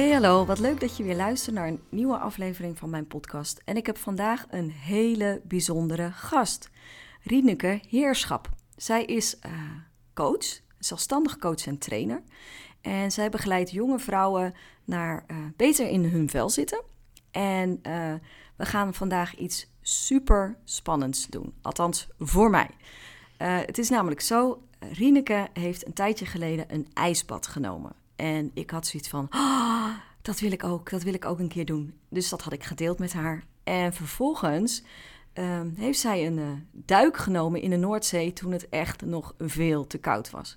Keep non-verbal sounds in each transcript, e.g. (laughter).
Hey hallo, wat leuk dat je weer luistert naar een nieuwe aflevering van mijn podcast. En ik heb vandaag een hele bijzondere gast, Rieneke Heerschap. Zij is uh, coach, zelfstandig coach en trainer. En zij begeleidt jonge vrouwen naar uh, beter in hun vel zitten. En uh, we gaan vandaag iets super spannends doen. Althans, voor mij. het is namelijk zo, Rieneke heeft een tijdje geleden een ijsbad genomen. En ik had zoiets van, oh, dat wil ik ook, dat wil ik ook een keer doen. Dus dat had ik gedeeld met haar. En vervolgens uh, heeft zij een uh, duik genomen in de Noordzee toen het echt nog veel te koud was.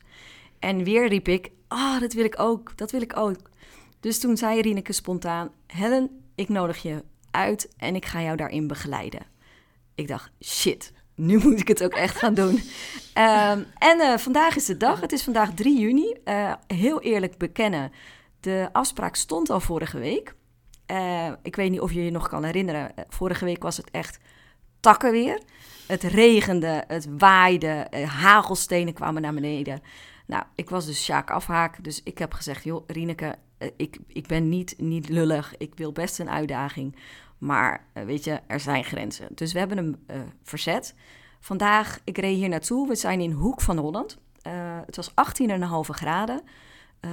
En weer riep ik, ah, dat wil ik ook, dat wil ik ook. Dus toen zei Rieneke spontaan, Helen, ik nodig je uit en ik ga jou daarin begeleiden. Ik dacht, shit, nu moet ik het ook echt gaan doen. Um, en uh, vandaag is de dag. Het is vandaag 3 juni. Uh, heel eerlijk bekennen, de afspraak stond al vorige week. Uh, ik weet niet of je je nog kan herinneren. Vorige week was het echt takkenweer. Het regende, het waaide, hagelstenen kwamen naar beneden. Nou, ik was dus Sjaak afhaak. Dus ik heb gezegd, joh, Rieneke, ik, ik ben niet, niet lullig. Ik wil best een uitdaging. Maar uh, weet je, er zijn grenzen. Dus we hebben hem uh, verzet. Vandaag, ik reed hier naartoe. We zijn in Hoek van Holland. Uh, het was 18,5 graden.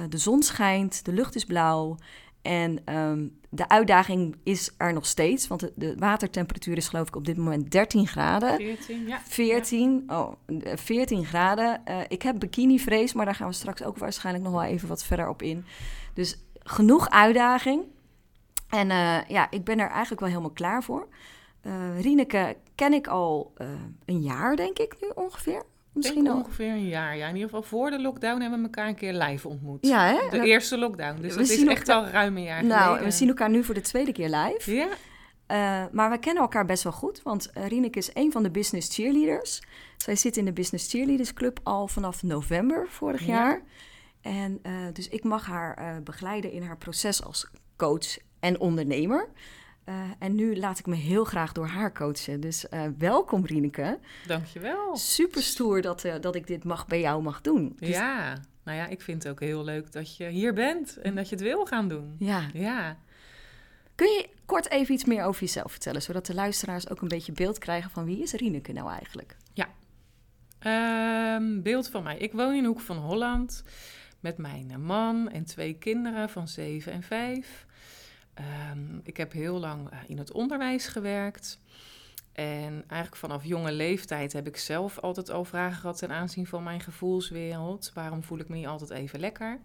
de zon schijnt, de lucht is blauw. En um, de uitdaging is er nog steeds. Want de, de, watertemperatuur is geloof ik op dit moment 13 graden. 14, ja. 14, oh, 14 graden. ik heb bikinivrees, maar daar gaan we straks ook waarschijnlijk nog wel even wat verder op in. Dus genoeg uitdaging. En uh, ja, ik ben er eigenlijk wel helemaal klaar voor. Uh, Rieneke ken ik al uh, een jaar, denk ik nu ongeveer. Misschien al. ongeveer een jaar, ja. In ieder geval voor de lockdown hebben we elkaar een keer live ontmoet. Ja, hè? De eerste lockdown. Dus dat is echt al ruim een jaar nou, geleden. we zien elkaar nu voor de tweede keer live. Ja. Uh, maar we kennen elkaar best wel goed, want Rieneke is een van de business cheerleaders. Zij zit in de Business Cheerleaders Club al vanaf november vorig ja. jaar. En uh, dus ik mag haar begeleiden in haar proces als coach en ondernemer. Uh, en nu laat ik me heel graag door haar coachen. Dus uh, welkom, Rieneke. Dankjewel. Super stoer dat, uh, dat ik dit mag bij jou mag doen. Dus... Ja, nou ja, ik vind het ook heel leuk dat je hier bent en dat je het wil gaan doen. Ja. ja. Kun je kort even iets meer over jezelf vertellen, zodat de luisteraars ook een beetje beeld krijgen van wie is Rieneke nou eigenlijk? Ja, um, beeld van mij. Ik woon in Hoek van Holland met mijn man en twee kinderen van zeven en vijf. Um, ik heb heel lang uh, in het onderwijs gewerkt. En eigenlijk vanaf jonge leeftijd heb ik zelf altijd al vragen gehad ten aanzien van mijn gevoelswereld. Waarom voel ik me niet altijd even lekker?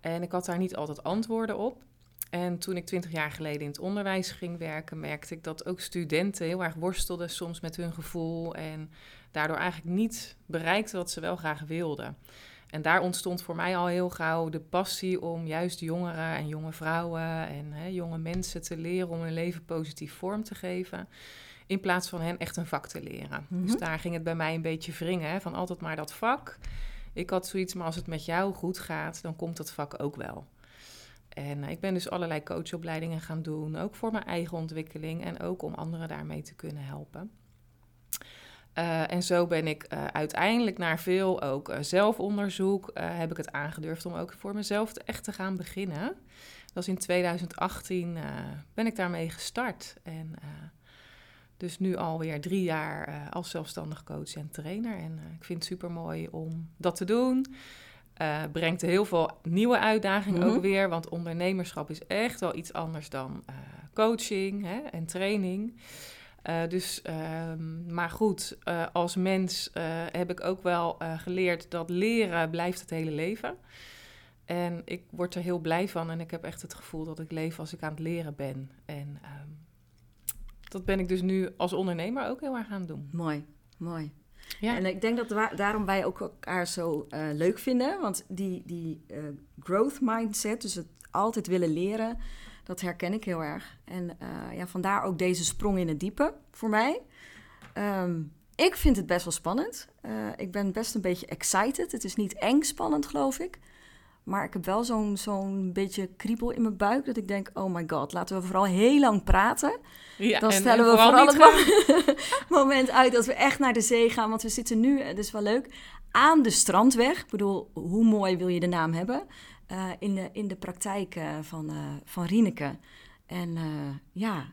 En ik had daar niet altijd antwoorden op. En toen ik twintig jaar geleden in het onderwijs ging werken, merkte ik dat ook studenten heel erg worstelden soms met hun gevoel en daardoor eigenlijk niet bereikten wat ze wel graag wilden. En daar ontstond voor mij al heel gauw de passie om juist jongeren en jonge vrouwen en hè, jonge mensen te leren om hun leven positief vorm te geven. In plaats van hen echt een vak te leren. Mm -hmm. Dus daar ging het bij mij een beetje wringen, hè, van altijd maar dat vak. Ik had zoiets, maar als het met jou goed gaat, dan komt dat vak ook wel. En uh, ik ben dus allerlei coachopleidingen gaan doen, ook voor mijn eigen ontwikkeling en ook om anderen daarmee te kunnen helpen. Uh, en zo ben ik uh, uiteindelijk naar veel ook uh, zelfonderzoek, heb ik het aangedurfd om ook voor mezelf te, echt te gaan beginnen. Dat was in 2018 ben ik daarmee gestart. En dus nu alweer drie jaar als zelfstandig coach en trainer. En ik vind het super mooi om dat te doen. brengt heel veel nieuwe uitdagingen mm -hmm. ook weer. Want ondernemerschap is echt wel iets anders dan coaching hè, en training. Uh, dus, uh, maar goed, uh, als mens uh, heb ik ook wel geleerd dat leren blijft het hele leven. En ik word er heel blij van en ik heb echt het gevoel dat ik leef als ik aan het leren ben. En um, dat ben ik dus nu als ondernemer ook heel erg aan het doen. Mooi, mooi. Ja. En ik denk dat wa- daarom wij ook elkaar zo leuk vinden. Want die, die growth mindset, dus het altijd willen leren, dat herken ik heel erg. En uh, ja, vandaar ook deze sprong in het diepe voor mij. Um, ik vind het best wel spannend. ik ben best een beetje excited. Het is niet eng spannend, geloof ik. Maar ik heb wel zo'n zo'n beetje kriebel in mijn buik. Dat ik denk, oh my god, laten we vooral heel lang praten. Ja, Dan stellen we vooral, het (laughs) moment uit dat we echt naar de zee gaan. Want we zitten nu, het is wel leuk, aan de strandweg. Ik bedoel, hoe mooi wil je de naam hebben? Uh, in, de, in de praktijk uh, van, uh, van Rieneke. En ja,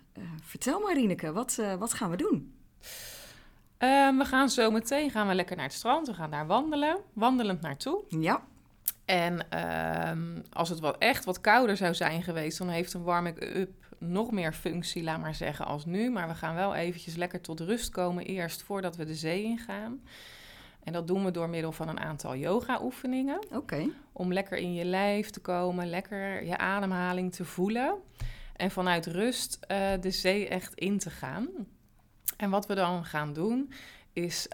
vertel maar Rieneke, wat, wat gaan we doen? Um, we gaan zo meteen gaan we lekker naar het strand. We gaan daar wandelen, wandelend naartoe. Ja. En um, als het wat echt wat kouder zou zijn geweest, dan heeft een warming-up nog meer functie, laat maar zeggen, als nu. Maar we gaan wel eventjes lekker tot rust komen eerst voordat we de zee ingaan. En dat doen we door middel van een aantal yoga-oefeningen. Oké. Om lekker in je lijf te komen, lekker je ademhaling te voelen. En vanuit rust uh, de zee echt in te gaan. En wat we dan gaan doen, is,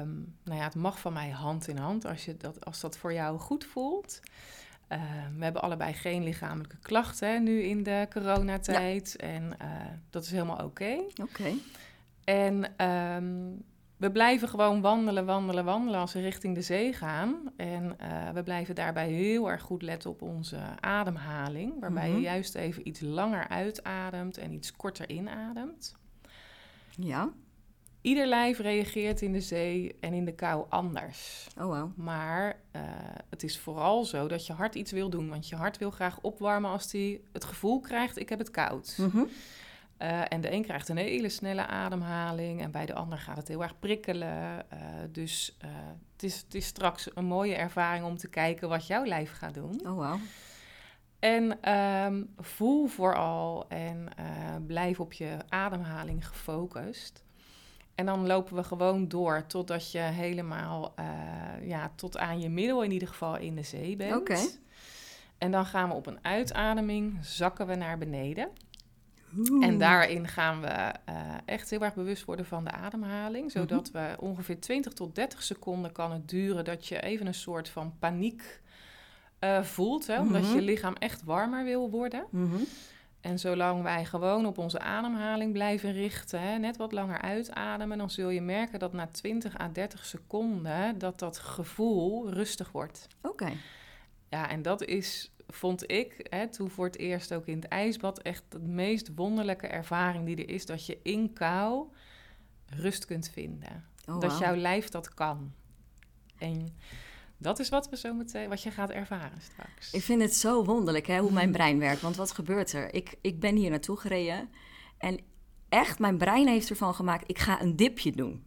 um, nou ja, het mag van mij hand in hand als, je dat, als dat voor jou goed voelt. Uh, we hebben allebei geen lichamelijke klachten hè, nu in de coronatijd. Ja. En uh, dat is helemaal oké. Okay. Oké. Okay. En um, we blijven gewoon wandelen, wandelen, wandelen als we richting de zee gaan. En uh, we blijven daarbij heel erg goed letten op onze ademhaling. Waarbij mm -hmm. je juist even iets langer uitademt en iets korter inademt. Ja. Ieder lijf reageert in de zee en in de kou anders. Oh wow. Maar uh, het is vooral zo dat je hart iets wil doen. Want je hart wil graag opwarmen als hij het gevoel krijgt, ik heb het koud. Mm -hmm. Uh, en de een krijgt een hele snelle ademhaling en bij de ander gaat het heel erg prikkelen. Uh, dus het, is, het is straks een mooie ervaring om te kijken wat jouw lijf gaat doen. Oh wow. En um, voel vooral en blijf op je ademhaling gefocust. En dan lopen we gewoon door totdat je helemaal, ja, tot aan je middel in ieder geval in de zee bent. Oké. Okay. En dan gaan we op een uitademing, zakken we naar beneden. Oeh. En daarin gaan we uh, echt heel erg bewust worden van de ademhaling. Zodat mm -hmm. we ongeveer 20 tot 30 seconden kan het duren dat je even een soort van paniek uh, voelt. Hè, omdat mm -hmm. je lichaam echt warmer wil worden. Mm -hmm. En zolang wij gewoon op onze ademhaling blijven richten, hè, net wat langer uitademen, dan zul je merken dat na 20 à 30 seconden dat dat gevoel rustig wordt. Oké. Okay. Ja, en dat is, vond ik, hè, toen voor het eerst ook in het ijsbad, echt de meest wonderlijke ervaring die er is, dat je in kou rust kunt vinden. Oh, dat jouw lijf dat kan. En dat is wat we zo meteen, wat je gaat ervaren straks. Ik vind het zo wonderlijk hè, hoe mijn brein werkt. Want wat gebeurt er? Ik, ik ben hier naartoe gereden en echt, mijn brein heeft ervan gemaakt, ik ga een dipje doen.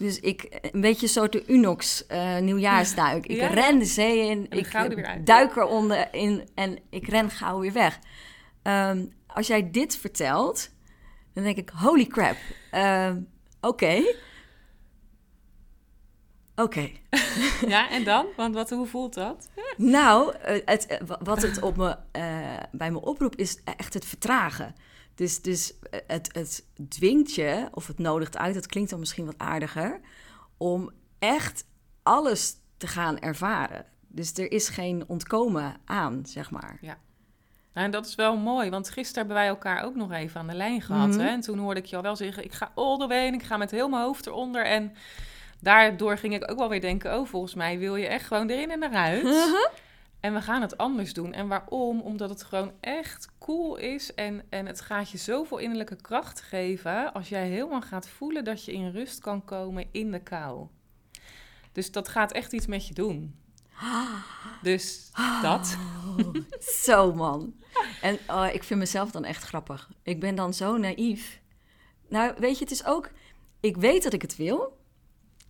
Dus ik, een beetje zo de Unox uh, nieuwjaarsduik. Ik Ja. ren de zee in, ik er weer uit. duik eronder in en ik ren gauw weer weg. Ehm, als jij dit vertelt, dan denk ik, holy crap. Ehm, Oké. Oké. (laughs) Ja, en dan? Want wat, hoe voelt dat? Nou, eh, het, eh, wa- wat het op me, bij me oproept is echt het vertragen. Dus, dus eh, het, het dwingt je, of het nodigt uit, dat klinkt dan misschien wat aardiger, om echt alles te gaan ervaren. Dus er is geen ontkomen aan, zeg maar. Nou, en dat is wel mooi, want gisteren hebben wij elkaar ook nog even aan de lijn gehad. Mhm. Hè? En toen hoorde ik je al wel zeggen, ik ga all the way en ik ga met heel mijn hoofd eronder. En daardoor ging ik ook wel weer denken, oh, volgens mij wil je echt gewoon erin en eruit. En we gaan het anders doen. En waarom? Omdat het gewoon echt cool is. En, en het gaat je zoveel innerlijke kracht geven. Als jij helemaal gaat voelen dat je in rust kan komen in de kou. Dus dat gaat echt iets met je doen. Dus dat. Oh, (laughs) zo man. En oh, ik vind mezelf dan echt grappig. Ik ben dan zo naïef. Nou, weet je, het is ook... Ik weet dat ik het wil.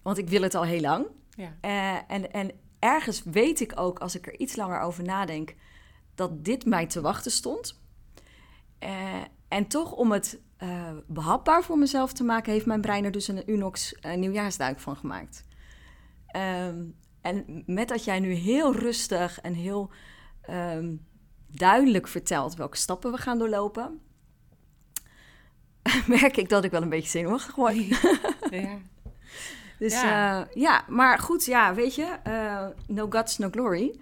Want ik wil het al heel lang. Ja. Eh, en, en ergens weet ik ook, als ik er iets langer over nadenk, dat dit mij te wachten stond. Eh, en toch om het eh, behapbaar voor mezelf te maken, heeft mijn brein er dus een Unox eh, nieuwjaarsduik van gemaakt. Ehm, en met dat jij nu heel rustig en heel ehm, duidelijk vertelt welke stappen we gaan doorlopen, (laughs) merk ik dat ik wel een beetje zenuwachtig word. ja. (laughs) Dus Ja. ja, ja maar goed, ja, weet je, eh, no guts, no glory.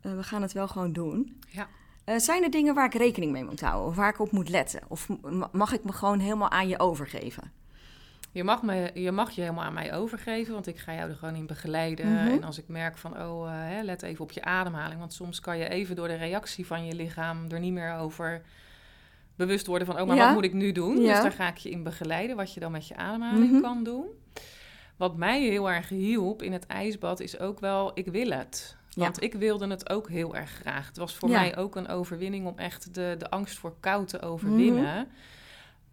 Eh, we gaan het wel gewoon doen. Ja. Eh, zijn er dingen waar ik rekening mee moet houden of waar ik op moet letten? Of mag ik me gewoon helemaal aan je overgeven? Je mag, me, je mag je helemaal aan mij overgeven, want ik ga jou er gewoon in begeleiden. Mhm. En als ik merk van, oh, eh, hè, let even op je ademhaling. Want soms kan je even door de reactie van je lichaam er niet meer over bewust worden van, oh, maar Ja. wat moet ik nu doen? Ja. Dus daar ga ik je in begeleiden, wat je dan met je ademhaling Mhm. kan doen. Wat mij heel erg hielp in het ijsbad is ook wel, ik wil het. Ja. Want ik wilde het ook heel erg graag. Het was voor Ja. mij ook een overwinning om echt de, de angst voor kou te overwinnen.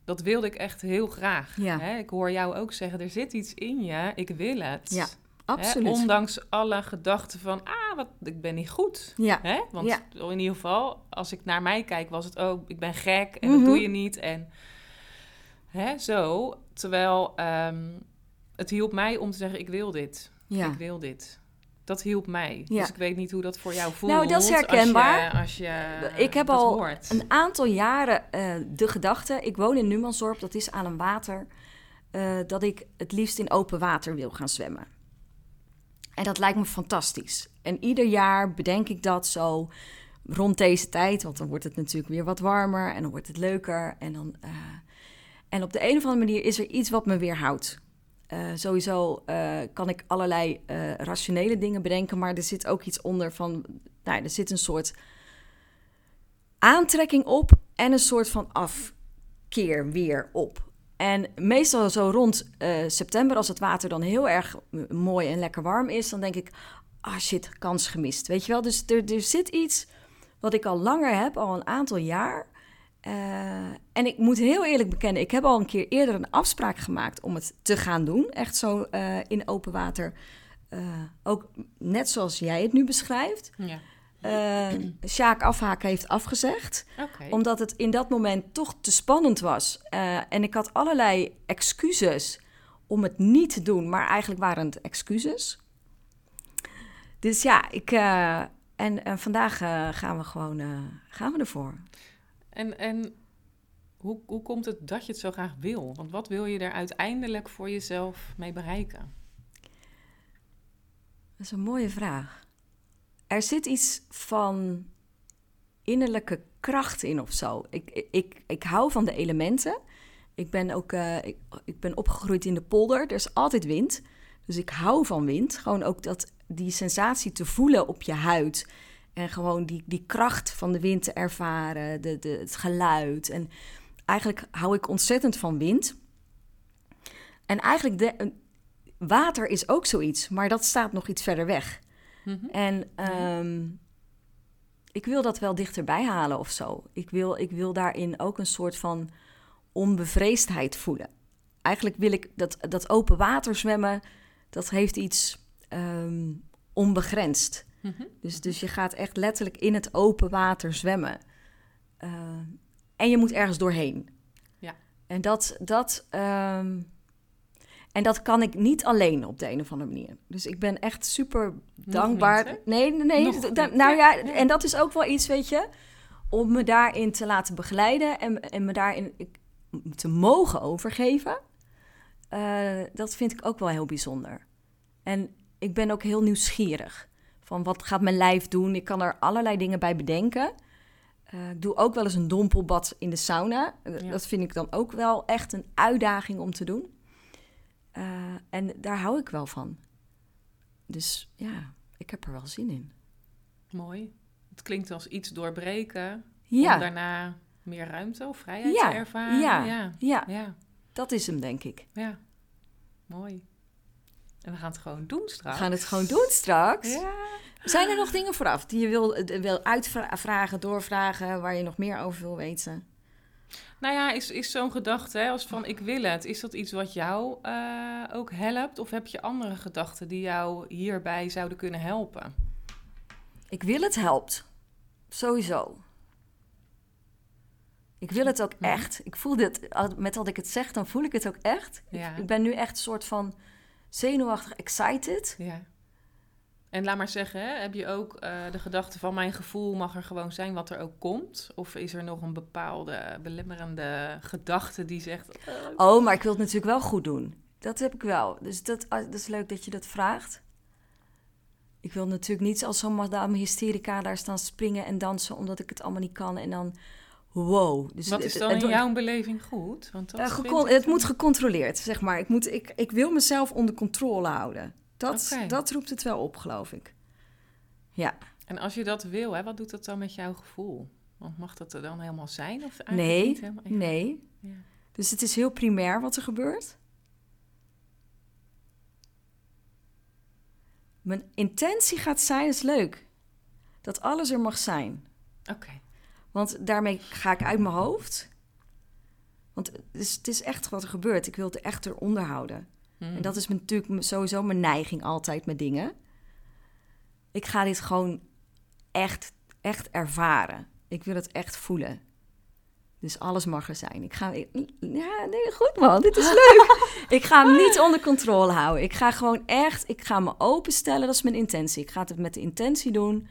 Dat wilde ik echt heel graag. Mhm. Ja. Hè? Ik hoor jou ook zeggen, er zit iets in je, ik wil het. Ja, Hè? Absoluut. Ondanks alle gedachten van, ah, wat, ik ben niet goed. ja, Hè? Want in ieder geval, als ik naar mij kijk, was het ook, ik ben gek en Mhm. dat doe je niet. En hè, zo, terwijl ehm, het hielp mij om te zeggen, ik wil dit. ja. Ik wil dit. Dat hielp mij. Ja. Dus ik weet niet hoe dat voor jou voelt. Nou, dat is herkenbaar. Als je, als je Ik heb al hoort. Een aantal jaren eh, de gedachte, ik woon in Numansdorp, dat is aan een water, eh, dat ik het liefst in open water wil gaan zwemmen. En dat lijkt me fantastisch. En ieder jaar bedenk ik dat zo rond deze tijd, want dan wordt het natuurlijk weer wat warmer en dan wordt het leuker. En, dan, eh, en op de een of andere manier is er iets wat me weerhoudt. Eh sowieso eh, kan ik allerlei eh, rationele dingen bedenken, maar er zit ook iets onder van, nou, er zit een soort aantrekking op en een soort van afkeer weer op. En meestal zo rond september, als het water dan heel erg mooi en lekker warm is, dan denk ik, ah shit, kans gemist. Weet je wel, dus er, er zit iets wat ik al langer heb, al een aantal jaar. Eh, en ik moet heel eerlijk bekennen, ik heb al een keer eerder een afspraak gemaakt om het te gaan doen. Echt zo eh, in open water. Eh, ook net zoals jij het nu beschrijft. Ja. Sjaak Afhaken heeft afgezegd omdat het in dat moment toch te spannend was. En ik had allerlei excuses om het niet te doen, maar eigenlijk waren het excuses. Dus ja, ik. en, en vandaag gaan we gewoon gaan we ervoor. En, en hoe, hoe komt het dat je het zo graag wil? Want wat wil je er uiteindelijk voor jezelf mee bereiken? Dat is een mooie vraag. Er zit iets van innerlijke kracht in of zo. Ik, ik, ik, hou van de elementen. Ik ben ook eh, ik, ik ben opgegroeid in de polder. Er is altijd wind. Dus ik hou van wind. Gewoon ook dat, die sensatie te voelen op je huid. En gewoon die, die kracht van de wind te ervaren. De, de, het geluid. En eigenlijk hou ik ontzettend van wind. En eigenlijk, de, water is ook zoiets. Maar dat staat nog iets verder weg. Mhm. En ehm, ik wil dat wel dichterbij halen of zo. Ik wil, ik wil daarin ook een soort van onbevreesdheid voelen. Eigenlijk wil ik dat, dat open water zwemmen, dat heeft iets ehm, onbegrensd. Mhm. Dus, dus je gaat echt letterlijk in het open water zwemmen. Eh, en je moet ergens doorheen. Ja. En dat, dat, ehm, en dat kan ik niet alleen op de een of andere manier. Dus ik ben echt super dankbaar. niet, nee, nee, nee. Da- nou ja, en dat is ook wel iets, weet je, om me daarin te laten begeleiden en, en me daarin ik- te mogen overgeven. Eh, dat vind ik ook wel heel bijzonder. En ik ben ook heel nieuwsgierig. Van wat gaat mijn lijf doen? Ik kan er allerlei dingen bij bedenken. Eh, ik doe ook wel eens een dompelbad in de sauna. Eh, Ja. Dat vind ik dan ook wel echt een uitdaging om te doen. Eh, en daar hou ik wel van. Dus ja, ik heb er wel zin in. Mooi. Het klinkt als iets doorbreken. Ja, Om daarna meer ruimte of vrijheid Ja, te ervaren. ja. ja. ja, Ja, dat is hem, denk ik. ja. Mooi. En we gaan het gewoon doen We straks. gaan het gewoon doen straks. Ja. Zijn er nog dingen vooraf die je wil, eh, wil uitvragen, doorvragen, waar je nog meer over wil weten? Nou ja, is, is zo'n gedachte hè, als van ik wil het, is dat iets wat jou eh, ook helpt? Of heb je andere gedachten die jou hierbij zouden kunnen helpen? Ik wil het helpt. Sowieso. Ik wil het ook Mhm. echt. Ik voel dit, al- met wat ik het zeg, dan voel ik het ook echt. Ja. Ik ben nu echt een soort van zenuwachtig excited. Ja. En laat maar zeggen, hè, heb je ook eh, de gedachte van mijn gevoel mag er gewoon zijn wat er ook komt? Of is er nog een bepaalde belemmerende gedachte die zegt... eh, Oh, maar ik wil het natuurlijk wel goed doen. dat heb ik wel. Dus dat, ah, dat is leuk dat je dat vraagt. Ik wil natuurlijk niet als zo'n madame hysterica daar staan springen en dansen omdat ik het allemaal niet kan. En dan, wow. Dus Wat is dan het- in jouw beleving goed? Want dat Eh, gecon- het moet gecontroleerd, zeg maar. Ik, moet, ik, ik wil mezelf onder controle houden. Dat, dat roept het wel op, geloof ik. Ja. En als je dat wil, hè, wat doet dat dan met jouw gevoel? Want mag dat er dan helemaal zijn? Of eigenlijk Nee, niet helemaal? Ja. nee. Ja. Dus het is heel primair wat er gebeurt. Mijn intentie gaat zijn, is leuk. Dat alles er mag zijn. Oké. Want daarmee ga ik uit mijn hoofd. Want het is, het is echt wat er gebeurt. Ik wil het echt eronder houden. Hmm. En dat is natuurlijk sowieso mijn neiging altijd met dingen. Ik ga dit gewoon echt, echt ervaren. Ik wil het echt voelen. Dus alles mag er zijn. Ik ga. Ja, nee, goed man. Dit is (laughs) leuk. ik ga hem niet onder controle houden. Ik ga gewoon echt. Ik ga me openstellen. Dat is mijn intentie. Ik ga het met de intentie doen.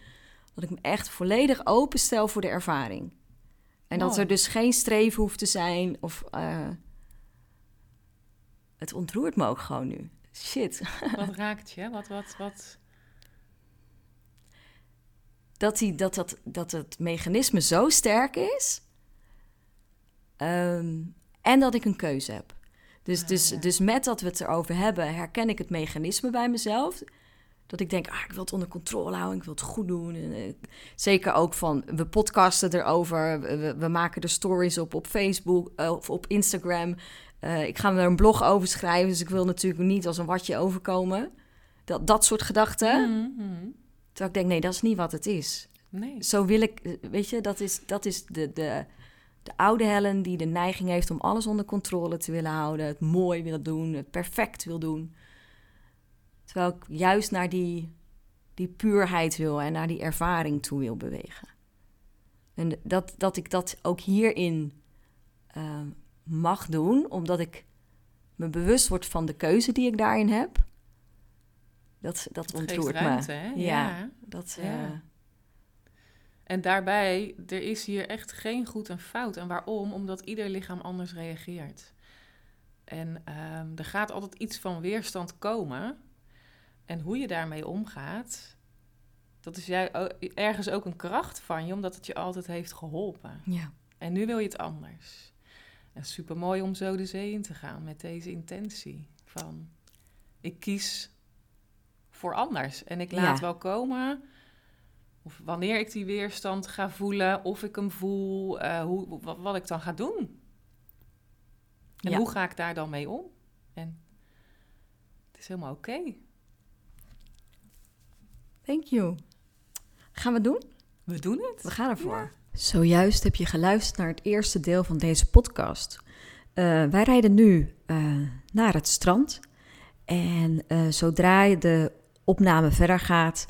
Dat ik me echt volledig openstel voor de ervaring. En dat er dus geen streven hoeft te zijn. Of. eh, het ontroert me ook gewoon nu. Shit. (laughs) Wat raakt je? Wat, wat, wat? dat, die, dat, dat, dat het mechanisme zo sterk is. Ehm, en dat ik een keuze heb. Dus, Ah, dus, ja. dus met dat we het erover hebben, herken ik het mechanisme bij mezelf. Dat ik denk, ah, ik wil het onder controle houden, ik wil het goed doen. En, eh, zeker ook van, we podcasten erover, we, maken er stories op op Facebook eh, of op Instagram. Eh, ik ga er een blog over schrijven, dus ik wil natuurlijk niet als een watje overkomen. Dat, dat soort gedachten. Mhm. Terwijl ik denk, nee, dat is niet wat het is Nee. zo wil ik, weet je, dat is, dat is de, de, de oude Helen die de neiging heeft om alles onder controle te willen houden, het mooi wil doen, het perfect wil doen. Terwijl ik juist naar die, die puurheid wil en naar die ervaring toe wil bewegen. En dat, dat ik dat ook hierin eh, mag doen, omdat ik me bewust word van de keuze die ik daarin heb. Dat, dat geeft ontroert ruimte, me. hè? Ja. Ja. Dat, Ja. eh, En daarbij, er is hier echt geen goed en fout. En waarom? Omdat ieder lichaam anders reageert. En ehm, er gaat altijd iets van weerstand komen. En hoe je daarmee omgaat, dat is jij, ergens ook een kracht van je, omdat het je altijd heeft geholpen. ja. En nu wil je het anders. En super mooi om zo de zee in te gaan met deze intentie van ik kies voor anders en ik laat Ja. wel komen. Of wanneer ik die weerstand ga voelen, of ik hem voel, eh, hoe, wat, wat ik dan ga doen. En Ja. hoe ga ik daar dan mee om? En het is helemaal oké. Thank you. Gaan we doen? We doen het. We gaan ervoor. Zojuist heb je geluisterd naar het eerste deel van deze podcast. Eh, wij rijden nu eh, naar het strand. En eh, zodra de opname verder gaat,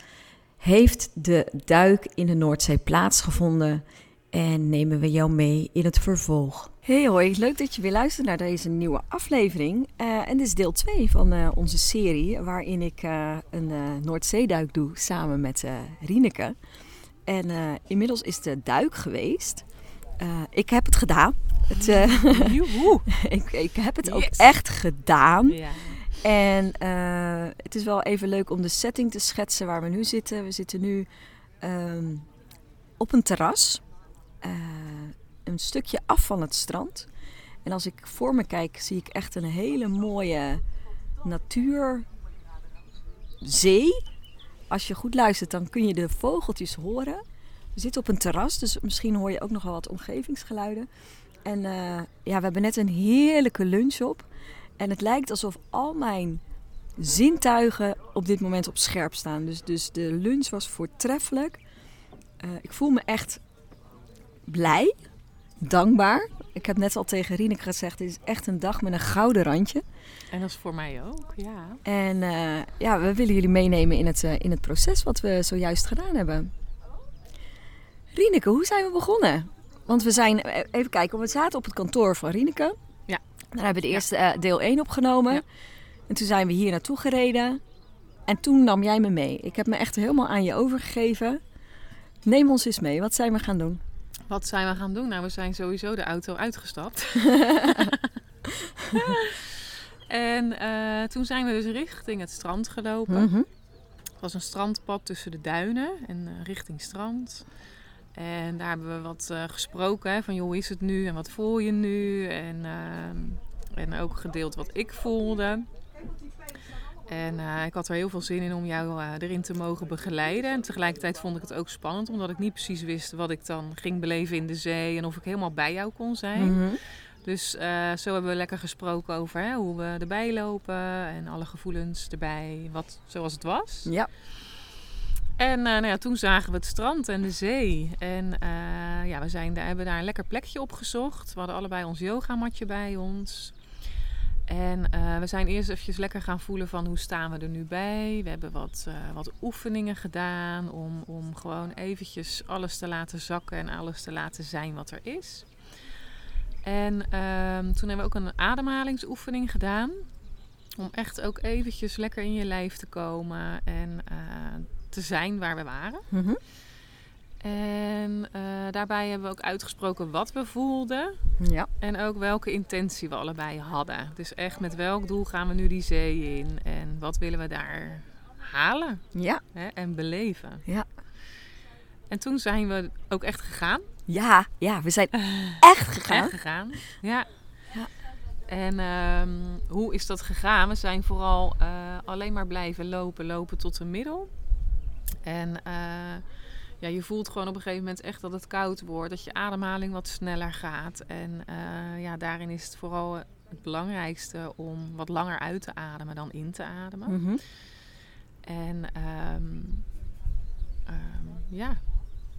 heeft de duik in de Noordzee plaatsgevonden. En nemen we jou mee in het vervolg. Hey hoi, leuk dat je weer luistert naar deze nieuwe aflevering. Eh, en dit is deel 2 van eh, onze serie, waarin ik eh, een Noordzeeduik doe samen met Rieneke. En inmiddels is de duik geweest. Ik heb het gedaan. Het, Joehoe. (laughs) ik, ik heb het ook echt gedaan. Ja. En het is wel even leuk om de setting te schetsen waar we nu zitten. We zitten nu ehm, op een terras. Een stukje af van het strand. En als ik voor me kijk, zie ik echt een hele mooie natuurzee. Als je goed luistert, dan kun je de vogeltjes horen. We zitten op een terras, dus misschien hoor je ook nog wel wat omgevingsgeluiden. En eh, ja, we hebben net een heerlijke lunch op. En het lijkt alsof al mijn zintuigen op dit moment op scherp staan. Dus, dus de lunch was voortreffelijk. Eh, ik voel me echt blij, dankbaar. Ik heb net al tegen Rieneke gezegd, dit is echt een dag met een gouden randje. En dat is voor mij ook, ja. En eh, ja, we willen jullie meenemen in het, eh, in het proces wat we zojuist gedaan hebben. Rieneke, hoe zijn we begonnen? Want we zijn, eh, even kijken, we zaten op het kantoor van Rieneke. Ja. Daar hebben we de eerste deel 1 opgenomen. Ja. En toen zijn we hier naartoe gereden. En toen nam jij me mee. Ik heb me echt helemaal aan je overgegeven. Neem ons eens mee. Wat zijn we gaan doen? Wat zijn we gaan doen? Nou, we zijn sowieso de auto uitgestapt. (laughs) En eh, toen zijn we dus richting het strand gelopen. Mhm. Het was een strandpad tussen de duinen en eh, richting strand. En daar hebben we wat eh, gesproken hè, van joh, hoe is het nu en wat voel je nu? En, eh, en ook gedeeld wat ik voelde. En eh, ik had er heel veel zin in om jou eh, erin te mogen begeleiden. En tegelijkertijd vond ik het ook spannend, omdat ik niet precies wist wat ik dan ging beleven in de zee en of ik helemaal bij jou kon zijn. Mhm. Dus eh, zo hebben we lekker gesproken over hè, hoe we erbij lopen en alle gevoelens erbij, wat, zoals het was. Ja. En nou ja, toen zagen we het strand en de zee. En ja, we zijn daar, hebben daar een lekker plekje opgezocht. We hadden allebei ons yogamatje bij ons. En eh, we zijn eerst eventjes lekker gaan voelen van hoe staan we er nu bij. We hebben wat, eh, wat oefeningen gedaan om, om gewoon eventjes alles te laten zakken en alles te laten zijn wat er is. En ehm, toen hebben we ook een ademhalingsoefening gedaan. Om echt ook eventjes lekker in je lijf te komen en eh, te zijn waar we waren. Mhm. En eh, daarbij hebben we ook uitgesproken wat we voelden. Ja. En ook welke intentie we allebei hadden. Dus echt met welk doel gaan we nu die zee in? En wat willen we daar halen Ja. hè? en beleven? Ja. En toen zijn we ook echt gegaan. Ja. Ja, we zijn (laughs) echt gegaan. Echt gegaan. Ja. Ja. En ehm, hoe is dat gegaan? We zijn vooral eh, alleen maar blijven lopen, lopen tot de middel. En eh, ja, je voelt gewoon op een gegeven moment echt dat het koud wordt, dat je ademhaling wat sneller gaat. En eh, ja, daarin is het vooral het belangrijkste om wat langer uit te ademen dan in te ademen. Mhm. En ehm, ehm, ja,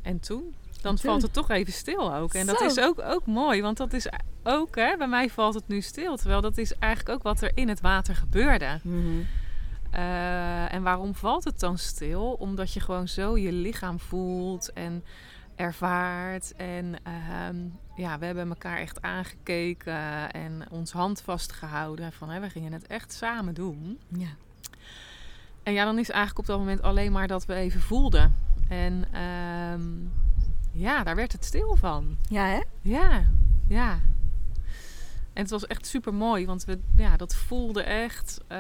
en toen? Dan toen? valt het toch even stil ook. En dat is ook, ook mooi, want dat is ook, hè, bij mij valt het nu stil. Terwijl dat is eigenlijk ook wat er in het water gebeurde. Mhm. Eh, en waarom valt het dan stil? Omdat je gewoon zo je lichaam voelt en ervaart. En ehm, ja, we hebben elkaar echt aangekeken en ons hand vastgehouden. Van, hè, we gingen het echt samen doen. Ja. En ja, dan is eigenlijk op dat moment alleen maar dat we even voelden. En ehm, ja, daar werd het stil van. Ja, hè? Ja, ja. En het was echt super mooi, want we, ja, dat voelde echt, eh,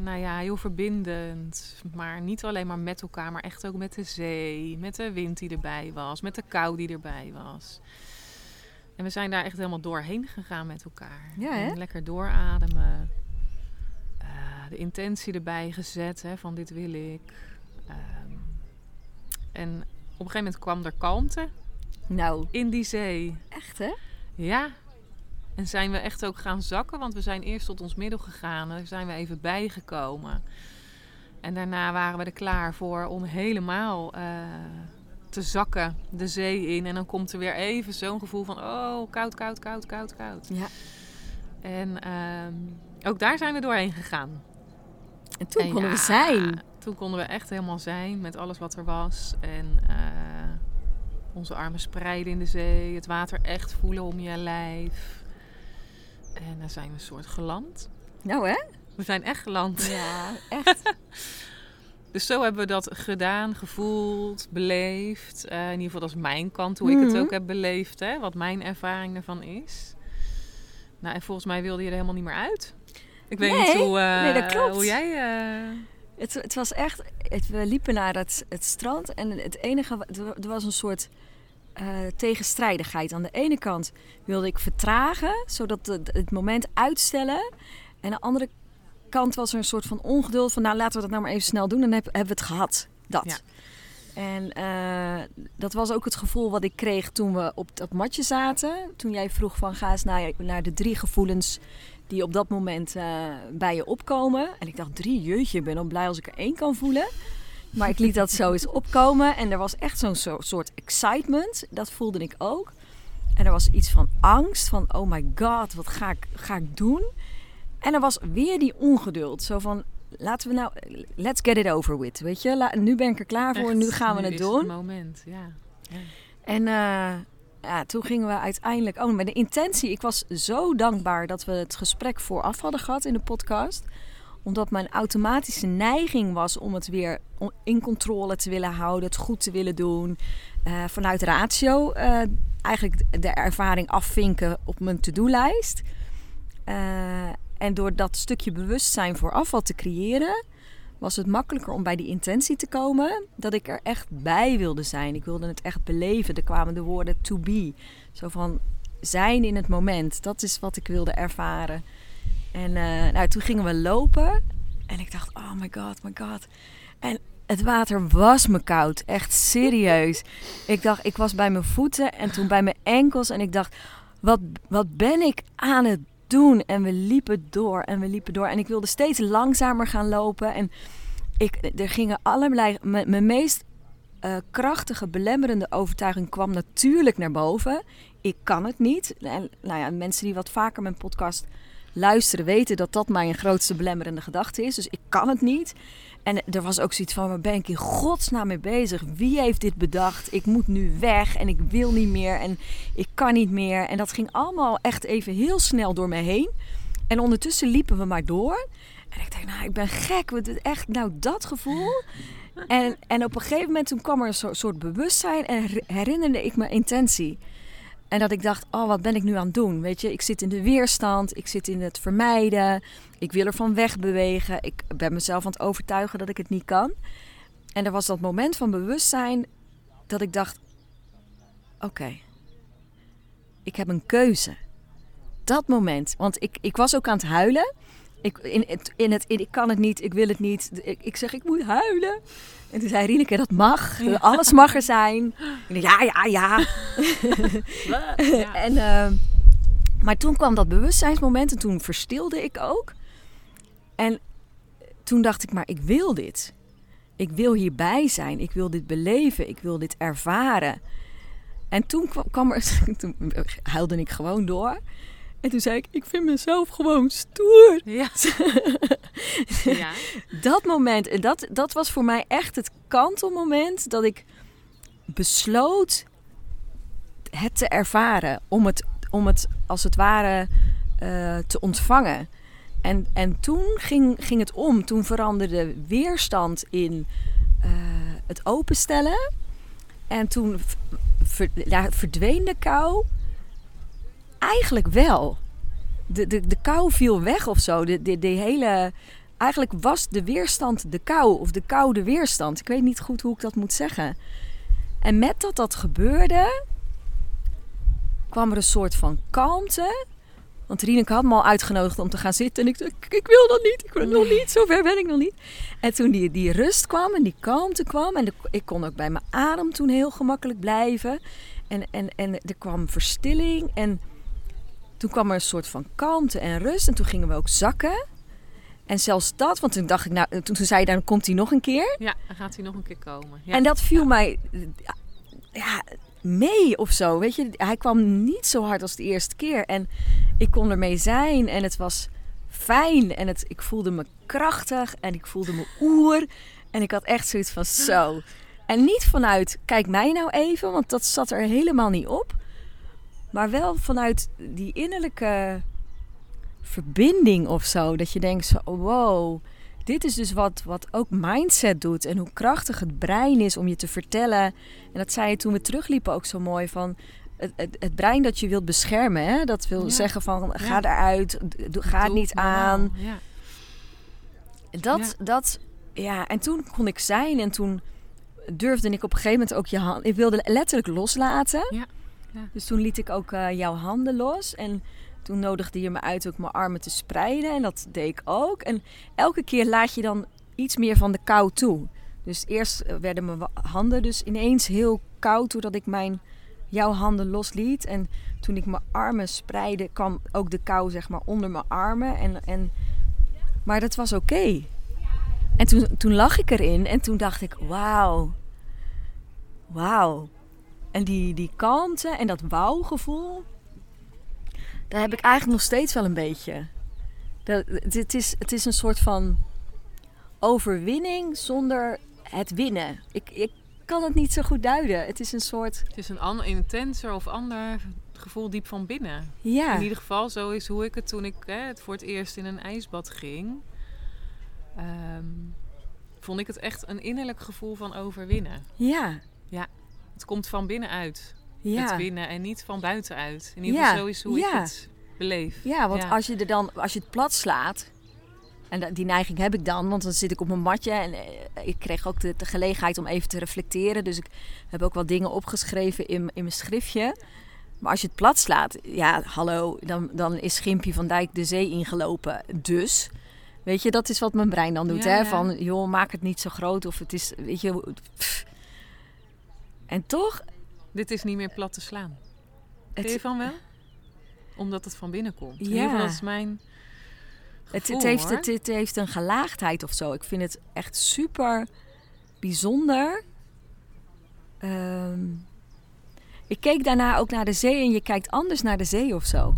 nou ja, heel verbindend. Maar niet alleen maar met elkaar, maar echt ook met de zee, met de wind die erbij was, met de kou die erbij was. En we zijn daar echt helemaal doorheen gegaan met elkaar. Ja, hè? En lekker doorademen. Eh, de intentie erbij gezet hè, van dit wil ik. Ehm, en op een gegeven moment kwam er kalmte Nou, in die zee. echt, hè? Ja. En zijn we echt ook gaan zakken, want we zijn eerst tot ons middel gegaan. Daar zijn we even bijgekomen. En daarna waren we er klaar voor om helemaal eh, te zakken de zee in. En dan komt er weer even zo'n gevoel van, oh, koud, koud, koud, koud, koud. Ja. En ehm, ook daar zijn we doorheen gegaan. En toen En konden we zijn. Toen konden we echt helemaal zijn met alles wat er was. En eh, onze armen spreiden in de zee. Het water echt voelen om je lijf. En dan zijn we een soort geland. Nou, hè? We zijn echt geland. Ja, (laughs) echt. Dus zo hebben we dat gedaan, gevoeld, beleefd. Eh, in ieder geval, dat is mijn kant, hoe ik het Mhm. ook heb beleefd. Hè? Wat mijn ervaring ervan is. Nou, en volgens mij wilde je er helemaal niet meer uit. Ik weet Nee, niet hoe, eh, nee, dat klopt. hoe jij... eh, Het, het was echt... Het, we liepen naar het, het strand en het enige... er was een soort eh, tegenstrijdigheid. Aan de ene kant wilde ik vertragen, zodat het, het moment uitstellen. En aan de andere kant was er een soort van ongeduld van... Nou, laten we dat nou maar even snel doen. Dan heb- hebben we het gehad. Dat. Ja. En eh, dat was ook het gevoel wat ik kreeg toen we op dat matje zaten. Toen jij vroeg van ga eens naar, naar de drie gevoelens die op dat moment eh, bij je opkomen. En ik dacht drie, jeutje, ik ben dan blij als ik er één kan voelen. Maar ik liet dat zo eens opkomen en er was echt zo'n zo- soort excitement. Dat voelde ik ook. En er was iets van angst, van oh my god, wat ga ik, ga ik doen? En er was weer die ongeduld. Zo van, laten we nou, let's get it over with, weet je. La- nu ben ik er klaar voor, echt, nu gaan we nu het is doen. het moment, ja. ja. En eh, ja, toen gingen we uiteindelijk... Oh, met de intentie. Ik was zo dankbaar dat we het gesprek vooraf hadden gehad in de podcast. Omdat mijn automatische neiging was om het weer in controle te willen houden. Het goed te willen doen. eh, vanuit ratio eh, eigenlijk de ervaring afvinken op mijn to-do-lijst. Eh, en door dat stukje bewustzijn voor afval te creëren, was het makkelijker om bij die intentie te komen. Dat ik er echt bij wilde zijn. Ik wilde het echt beleven. Er kwamen de woorden to be. Zo van zijn in het moment. Dat is wat ik wilde ervaren. En eh, nou, toen gingen we lopen. En ik dacht, oh my god, my god. En het water was me koud. Echt serieus. (laughs) Ik dacht, ik was bij mijn voeten en toen bij mijn enkels. En ik dacht, wat, wat ben ik aan het doen? En we liepen door en we liepen door. En ik wilde steeds langzamer gaan lopen. En ik, er gingen allerlei... Mijn meest uh, krachtige, belemmerende overtuiging kwam natuurlijk naar boven. Ik kan het niet. En, nou ja, mensen die wat vaker mijn podcast luisteren weten dat dat mijn grootste belemmerende gedachte is. Dus ik kan het niet. En er was ook zoiets van, waar ben ik in godsnaam mee bezig? Wie heeft dit bedacht? Ik moet nu weg en ik wil niet meer en ik kan niet meer. En dat ging allemaal echt even heel snel door me heen. En ondertussen liepen we maar door. En ik dacht, nou, ik ben gek. Echt, nou, dat gevoel. En, en op een gegeven moment toen kwam er een soort bewustzijn en herinnerde ik mijn intentie. En dat ik dacht, oh, wat ben ik nu aan het doen? Weet je, ik zit in de weerstand, ik zit in het vermijden, ik wil er van wegbewegen. Ik ben mezelf aan het overtuigen dat ik het niet kan. En er was dat moment van bewustzijn dat ik dacht, oké, ik heb een keuze. Dat moment, want ik, ik was ook aan het huilen. Ik, in, het, in het, ik kan het niet, ik wil het niet. Ik, ik zeg, ik moet huilen. En toen zei Rieneke, dat mag. Alles mag er zijn. En ja, ja, ja. (laughs) ja. en, uh, maar toen kwam dat bewustzijnsmoment en toen verstilde ik ook. En toen dacht ik, maar ik wil dit. Ik wil hierbij zijn. Ik wil dit beleven. Ik wil dit ervaren. En toen kwam er, (laughs) toen huilde ik gewoon door. En toen zei ik, ik vind mezelf gewoon stoer. Ja. (laughs) ja. Dat moment, en dat, dat was voor mij echt het kantelmoment dat ik besloot het te ervaren. Om het, om het als het ware uh, te ontvangen. En, en toen ging, ging het om. Toen veranderde weerstand in uh, het openstellen. En toen ver, ja, verdween de kou eigenlijk wel. De, de, de kou viel weg of zo. De, de, de hele. Eigenlijk was de weerstand de kou, of de kou de weerstand. Ik weet niet goed hoe ik dat moet zeggen. En met dat dat gebeurde, kwam er een soort van kalmte. Want Rieneke had me al uitgenodigd om te gaan zitten. En ik dacht, ik wil dat niet, ik wil nog niet, zover ben ik nog niet. En toen die, die rust kwam en die kalmte kwam. En de, ik kon ook bij mijn adem toen heel gemakkelijk blijven. En, en, en er kwam verstilling en toen kwam er een soort van kalmte en rust. En toen gingen we ook zakken. En zelfs dat, want toen dacht ik, nou, toen, zei je, dan komt hij nog een keer. Ja, dan gaat hij nog een keer komen. Ja. En dat viel mij ja, mee of zo. Weet je, hij kwam niet zo hard als de eerste keer. En ik kon ermee zijn en het was fijn. En het, ik voelde me krachtig en ik voelde me oer. En ik had echt zoiets van zo. (laughs) En niet vanuit, kijk mij nou even, want dat zat er helemaal niet op. Maar wel vanuit die innerlijke verbinding of zo. Dat je denkt, zo, wow, dit is dus wat, wat ook mindset doet. En hoe krachtig het brein is om je te vertellen. En dat zei je toen we terugliepen ook zo mooi van... Het, het, het brein dat je wilt beschermen. Hè? Dat wil zeggen van, ga eruit, ga het niet aan. Ja. Dat, dat, ja, en toen kon ik zijn en toen durfde ik op een gegeven moment ook je hand... Ik wilde letterlijk loslaten. Ja. Dus toen liet ik ook uh, jouw handen los. En toen nodigde je me uit ook mijn armen te spreiden. En dat deed ik ook. En elke keer laat je dan iets meer van de kou toe. Dus eerst eh, werden mijn handen dus ineens heel koud doordat ik mijn, jouw handen losliet. En toen ik mijn armen spreidde, kwam ook de kou zeg maar onder mijn armen. En, en, maar dat was oké. En toen, toen lag ik erin en toen dacht ik, wauw. Wauw. En die, die kalmte en dat wauwgevoel, daar heb ik eigenlijk nog steeds wel een beetje. Dat, het, is, het is een soort van overwinning zonder het winnen. Ik, ik kan het niet zo goed duiden. Het is een soort. Het is een ander, intenser of ander gevoel diep van binnen. Ja. In ieder geval, zo is hoe ik het toen ik hè, het voor het eerst in een ijsbad ging. Ehm, vond ik het echt een innerlijk gevoel van overwinnen. Ja. Ja. Het komt van binnenuit. Ja. Het winnen en niet van buitenuit. In ieder geval zo is hoe ik het beleef. Ja, want Als, je er dan, als je het plat slaat, en die neiging heb ik dan, want dan zit ik op mijn matje en eh, ik kreeg ook de, de, gelegenheid om even te reflecteren. Dus ik heb ook wat dingen opgeschreven in, in mijn schriftje. Maar als je het plat slaat, ja, hallo, dan, dan is Schimpje van Dijk de zee ingelopen. Dus, weet je, dat is wat mijn brein dan doet. hè? Van, joh, maak het niet zo groot of het is, weet je... En toch... Dit is niet meer plat te slaan. Het, je van wel? Omdat het van binnen komt. Ja. Geval, is mijn het, het, heeft, het, het, heeft een gelaagdheid of zo. Ik vind het echt super bijzonder. Um, ik keek daarna ook naar de zee en je kijkt anders naar de zee of zo.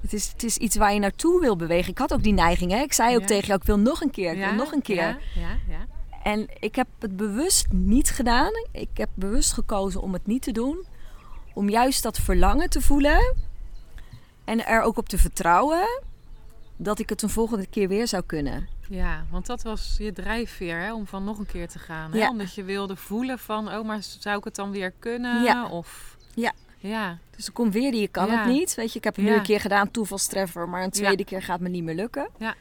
Het is, het is iets waar je naartoe wil bewegen. Ik had ook die neiging. Hè? Ik zei ook tegen jou, ik wil nog een keer, ik wil nog een keer. Ja, ja, en ik heb het bewust niet gedaan. Ik heb bewust gekozen om het niet te doen. Om juist dat verlangen te voelen. En er ook op te vertrouwen dat ik het een volgende keer weer zou kunnen. Ja, want dat was je drijfveer hè, om van nog een keer te gaan. Hè? Ja. Omdat je wilde voelen van, oh, maar zou ik het dan weer kunnen? Ja. Of... Ja. ja. Dus er komt weer die, je kan het niet. Weet je, ik heb het nu een keer gedaan, toevalstreffer, maar een tweede keer gaat me niet meer lukken. Ja.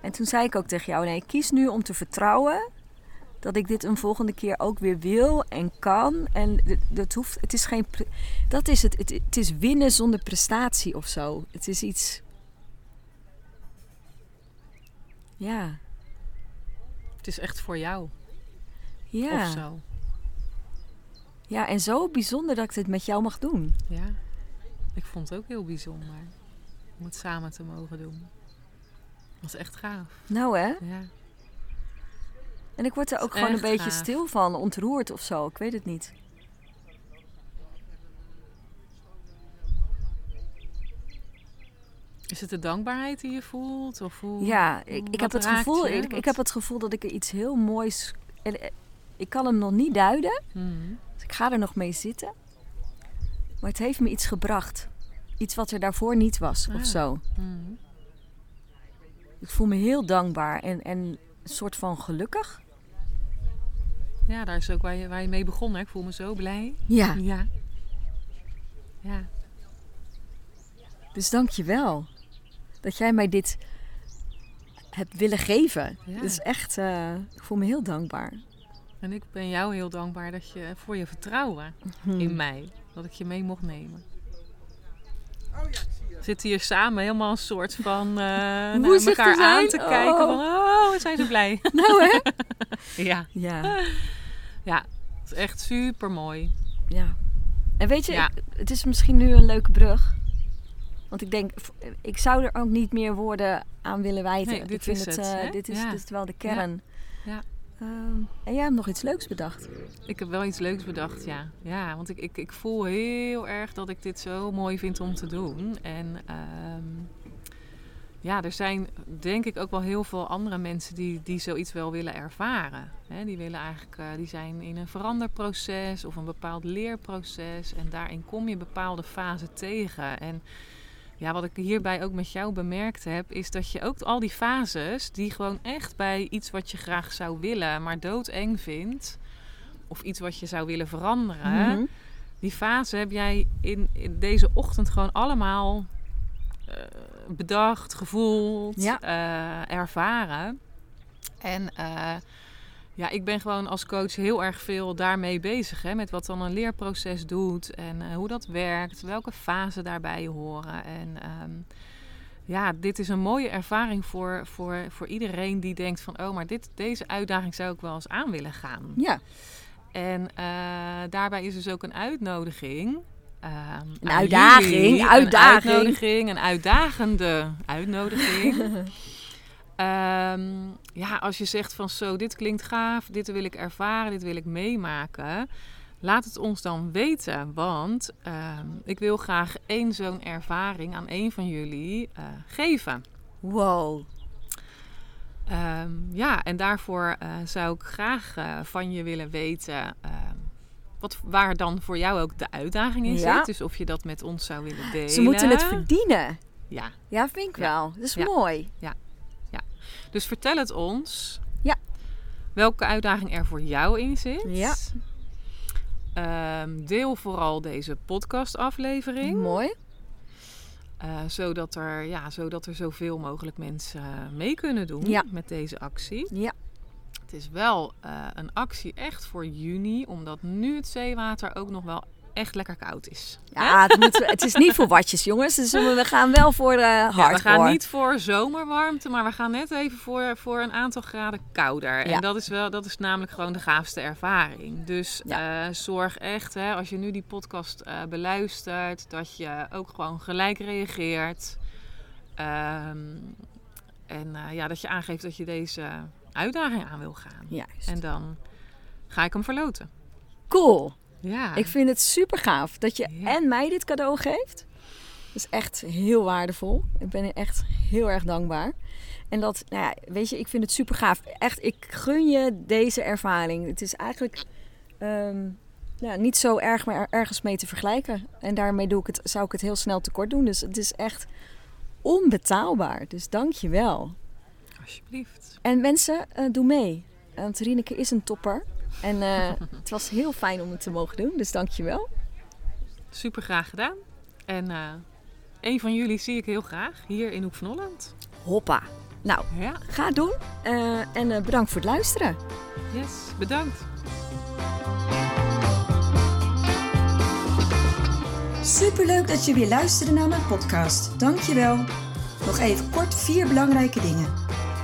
En toen zei ik ook tegen jou, nee, kies nu om te vertrouwen dat ik dit een volgende keer ook weer wil en kan. En dat hoeft, het is geen, dat is het, het, het is winnen zonder prestatie of zo. Het is iets Ja. Het is echt voor jou. Ja. Of zo. Ja, en zo bijzonder dat ik dit met jou mag doen. Ja. Ik vond het ook heel bijzonder om het samen te mogen doen. Dat is echt gaaf. Nou hè? Ja. En ik word er ook gewoon een beetje stil van, ontroerd of zo. Ik weet het niet. Is het de dankbaarheid die je voelt? Of hoe, ja, ik, ik heb het gevoel, ik, ik, heb het gevoel dat ik er iets heel moois. Eh, ik kan hem nog niet duiden. Hmm. Dus ik ga er nog mee zitten. Maar het heeft me iets gebracht. Iets wat er daarvoor niet was of ah. zo. Hmm. Ik voel me heel dankbaar en, en een soort van gelukkig. Ja, daar is ook waar je, waar je mee begon. Hè? Ik voel me zo blij. Ja. Ja. ja. Dus dank je wel dat jij mij dit hebt willen geven. Ja. is echt, uh, ik voel me heel dankbaar. En ik ben jou heel dankbaar dat je, voor je vertrouwen hmm. in mij. Dat ik je mee mocht nemen. Oh ja, zitten hier samen helemaal een soort van uh, (laughs) naar elkaar aan te kijken. Van, oh, we zijn zo blij. (laughs) Nou hè? (laughs) ja. Ja. Ja, het is echt super mooi. Ja. En weet je, ja. het is misschien nu een leuke brug. Want ik denk, ik zou er ook niet meer woorden aan willen wijten. Nee, dit ik vind is het, het uh, dit, is, dit is wel de kern. Ja. Uh, en jij hebt nog iets leuks bedacht. Ik heb wel iets leuks bedacht, ja. Ja, want ik, ik, ik voel heel erg dat ik dit zo mooi vind om te doen. En um, ja, er zijn denk ik ook wel heel veel andere mensen die, die zoiets wel willen ervaren. Die, willen eigenlijk, uh, die zijn in een veranderproces of een bepaald leerproces. En daarin kom je bepaalde fasen tegen. En ja, wat ik hierbij ook met jou bemerkt heb, is dat je ook al die fases, die gewoon echt bij iets wat je graag zou willen, maar doodeng vindt, of iets wat je zou willen veranderen, mhm. die fase heb jij in, in, deze ochtend gewoon allemaal uh, bedacht, gevoeld, ja. uh, ervaren. En uh, ja, ik ben gewoon als coach heel erg veel daarmee bezig. Hè, met wat dan een leerproces doet en uh, hoe dat werkt, welke fasen daarbij horen. En um, ja, dit is een mooie ervaring voor, voor, voor iedereen die denkt van... oh, maar dit, deze uitdaging zou ik wel eens aan willen gaan. Ja. En uh, daarbij is dus ook een uitnodiging... Um, een uitdaging, jullie, uitdaging. Een uitnodiging, een uitdagende uitnodiging... (laughs) Um, ja, als je zegt van zo, dit klinkt gaaf, dit wil ik ervaren, dit wil ik meemaken. Laat het ons dan weten, want um, ik wil graag één zo'n ervaring aan een van jullie uh, geven. Wow. Um, ja, en daarvoor uh, zou ik graag uh, van je willen weten wat, waar dan voor jou ook de uitdaging in zit. Dus of je dat met ons zou willen delen. Ze moeten het verdienen. Ja. Ja, vind ik wel. Dat is ja. mooi. Ja. Dus vertel het ons. Ja. Welke uitdaging er voor jou in zit. Ja. Um, deel vooral deze podcastaflevering. Mooi. Eh, zodat, er, ja, zodat er zoveel mogelijk mensen mee kunnen doen Ja. met deze actie. Ja. Het is wel eh, een actie echt voor juni, omdat nu het zeewater ook nog wel echt lekker koud is. Ja, het, moet- het is niet voor watjes, jongens. Dus we gaan wel voor de hardcore. Ja, we gaan niet voor zomerwarmte, maar we gaan net even voor, voor een aantal graden kouder. Ja. En dat is, wel, dat is namelijk gewoon de gaafste ervaring. Dus Ja. eh, zorg echt, hè, als je nu die podcast eh, beluistert, dat je ook gewoon gelijk reageert. Ehm, en eh, ja, dat je aangeeft dat je deze uitdaging aan wil gaan. Juist. En dan ga ik hem verloten. Cool. Ja. Ik vind het super gaaf dat je Ja. en mij dit cadeau geeft. Dat is echt heel waardevol. Ik ben echt heel erg dankbaar. En dat, nou ja, weet je, ik vind het super gaaf. Echt, ik gun je deze ervaring. Het is eigenlijk ehm, ja, niet zo erg meer ergens mee te vergelijken. En daarmee doe ik het, zou ik het heel snel tekort doen. Dus het is echt onbetaalbaar. Dus dank je wel. Alsjeblieft. En mensen, eh, doe mee. Want Rieneke is een topper. En eh, (laughs) het was heel fijn om het te mogen doen. Dus dank je wel. Super graag gedaan. En eh een van jullie zie ik heel graag hier in Hoek van Holland. Hoppa. Nou, Ja, ga het doen. Eh, en eh, bedankt voor het luisteren. yes. Bedankt. Superleuk dat je weer luisterde naar mijn podcast. Dankjewel. Nog even kort vier belangrijke dingen.